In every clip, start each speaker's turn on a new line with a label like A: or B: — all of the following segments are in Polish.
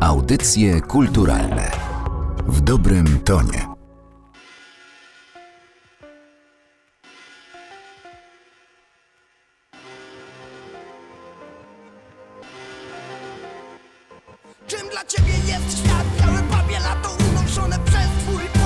A: Audycje kulturalne w dobrym tonie.
B: Czym dla ciebie jest świat? Białe papie lato unoszone przez twój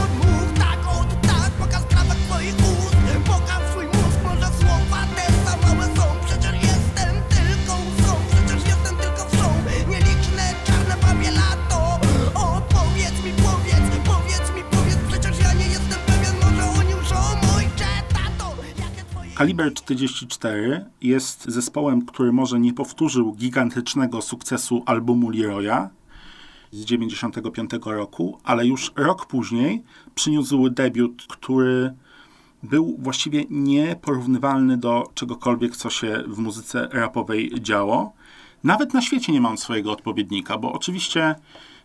C: Kaliber 44 jest zespołem, który może nie powtórzył gigantycznego sukcesu albumu Leroya z 95 roku, ale już rok później przyniósł debiut, który był właściwie nieporównywalny do czegokolwiek, co się w muzyce rapowej działo. Nawet na świecie nie mam swojego odpowiednika, bo oczywiście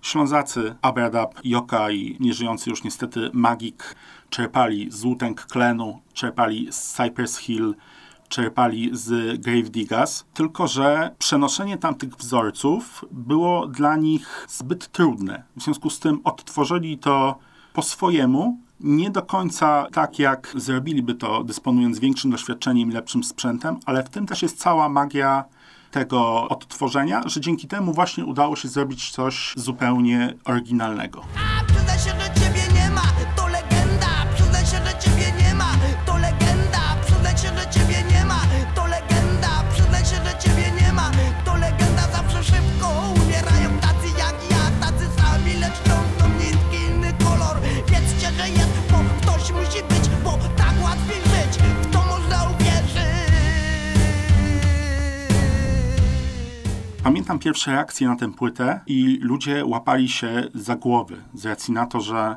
C: Ślązacy Abradab, Joka i nieżyjący już niestety Magik czerpali z Wu-Tang Clanu, czerpali z Cypress Hill, czerpali z Grave Diggers, tylko że przenoszenie tamtych wzorców było dla nich zbyt trudne. W związku z tym odtworzyli to po swojemu, nie do końca tak, jak zrobiliby to, dysponując większym doświadczeniem i lepszym sprzętem, ale w tym też jest cała magia tego odtworzenia, że dzięki temu właśnie udało się zrobić coś zupełnie oryginalnego. Pamiętam pierwsze reakcje na tę płytę i ludzie łapali się za głowy z racji na to, że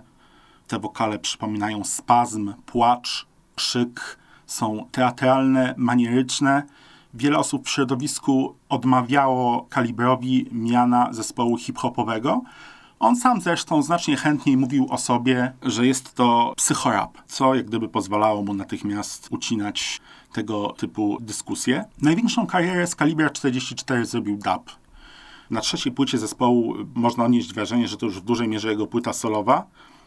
C: te wokale przypominają spazm, płacz, krzyk, są teatralne, manieryczne. Wiele osób w środowisku odmawiało Kalibrowi miana zespołu hip-hopowego. On sam zresztą znacznie chętniej mówił o sobie, że jest to psychorap, co jak gdyby pozwalało mu natychmiast ucinać tego typu dyskusje. Największą karierę z Kalibra 44 zrobił dub. Na trzeciej płycie zespołu można odnieść wrażenie, że to już w dużej mierze jego płyta solowa,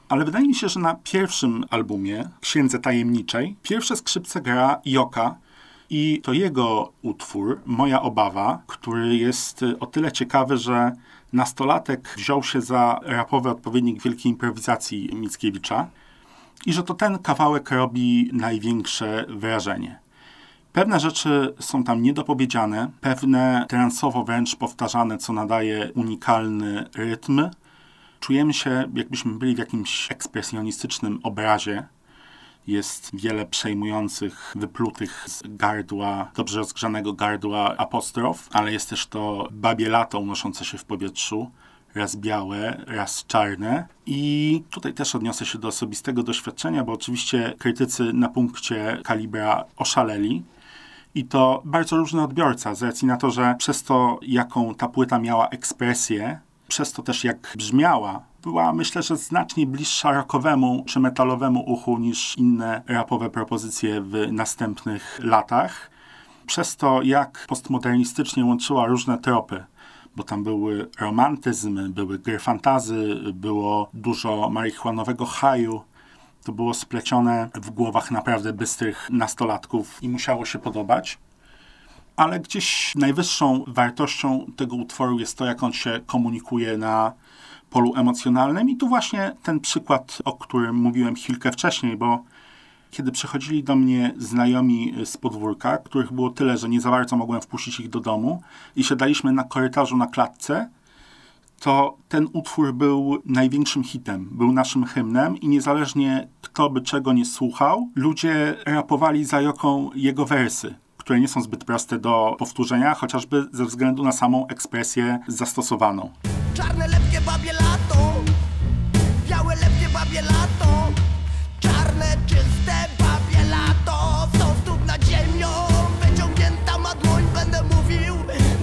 C: ale wydaje mi się, że na pierwszym albumie, Księdze Tajemniczej, pierwsze skrzypce gra Joka i to jego utwór, Moja Obawa, który jest y, o tyle ciekawy, że nastolatek wziął się za rapowy odpowiednik wielkiej improwizacji Mickiewicza i że to ten kawałek robi największe wrażenie. Pewne rzeczy są tam niedopowiedziane, pewne transowo wręcz powtarzane, co nadaje unikalny rytm. Czujemy się, jakbyśmy byli w jakimś ekspresjonistycznym obrazie. Jest wiele przejmujących, wyplutych z gardła, dobrze rozgrzanego gardła apostrof, ale jest też to babie lato unoszące się w powietrzu raz białe, raz czarne. I tutaj też odniosę się do osobistego doświadczenia, bo oczywiście krytycy na punkcie kalibra oszaleli. I to bardzo różny odbiorca, z racji na to, że przez to, jaką ta płyta miała ekspresję, przez to też jak brzmiała, była myślę, że znacznie bliższa rockowemu czy metalowemu uchu niż inne rapowe propozycje w następnych latach. Przez to, jak postmodernistycznie łączyła różne tropy bo tam były romantyzmy, były gry fantazy, było dużo marihuanowego haju. To było splecione w głowach naprawdę bystrych nastolatków i musiało się podobać. Ale gdzieś najwyższą wartością tego utworu jest to, jak on się komunikuje na polu emocjonalnym. I tu właśnie ten przykład, o którym mówiłem chwilkę wcześniej, bo kiedy przychodzili do mnie znajomi z podwórka, których było tyle, że nie za bardzo mogłem wpuścić ich do domu i siadaliśmy na korytarzu na klatce, to ten utwór był największym hitem, był naszym hymnem i niezależnie kto by czego nie słuchał, ludzie rapowali za Joką jego wersy, które nie są zbyt proste do powtórzenia, chociażby ze względu na samą ekspresję zastosowaną.
B: Czarne lepkie babie lato. Białe lepkie babie lato. Czarne czyste babie lato. Sto stóp nad ziemią Wyciągnięta ma dłoń będę mówił.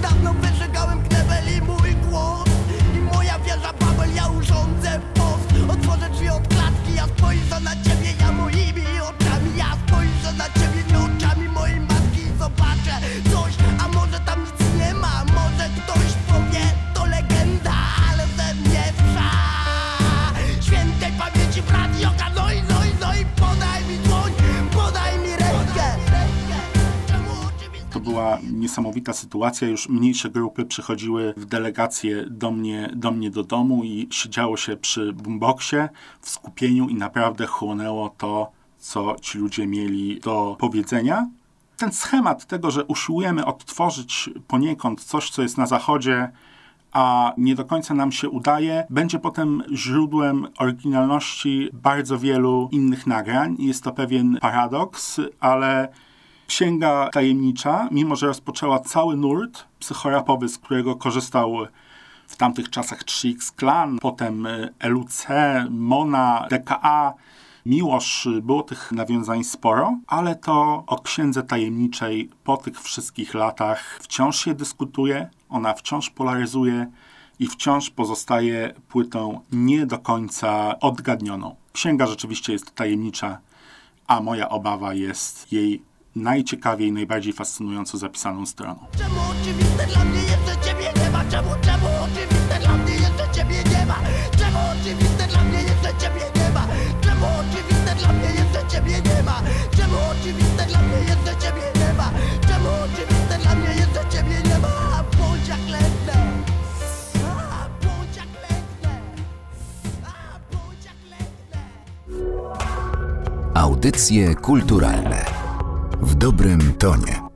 B: Dawno wyżygałem knebel i mój głos. I moja wieża Babel ja urządzę post. Otworzę drzwi od klatki Ja spojrzę na ciebie
C: niesamowita sytuacja. Już mniejsze grupy przychodziły w delegację do mnie, do mnie do domu i siedziało się przy boomboxie w skupieniu i naprawdę chłonęło to, co ci ludzie mieli do powiedzenia. Ten schemat tego, że usiłujemy odtworzyć poniekąd coś, co jest na zachodzie, a nie do końca nam się udaje, będzie potem źródłem oryginalności bardzo wielu innych nagrań. Jest to pewien paradoks, ale Księga Tajemnicza, mimo że rozpoczęła cały nurt psychorapowy, z którego korzystał w tamtych czasach 3X Clan, potem LUC, Mona, DKA, Miłosz, było tych nawiązań sporo, ale to o Księdze Tajemniczej po tych wszystkich latach wciąż się dyskutuje, ona wciąż polaryzuje i wciąż pozostaje płytą nie do końca odgadnioną. Księga rzeczywiście jest tajemnicza, a moja obawa jest jej najciekawiej, najbardziej fascynująco zapisaną stroną.
B: Czemu oczywiste dla mnie jest, że ciebie nie ma? Czemu, czemu oczywiste dla mnie jest, że ciebie nie ma? Czemu oczywiste dla mnie jest, że ciebie nie ma? Czemu oczywiste dla mnie jest, że ciebie nie ma? Czemu oczywiste dla mnie jest, że ciebie nie ma? Czemu oczywiste dla mnie jest, że ciebie nie ma? Bądź jak.
A: Audycje kulturalne w dobrym tonie.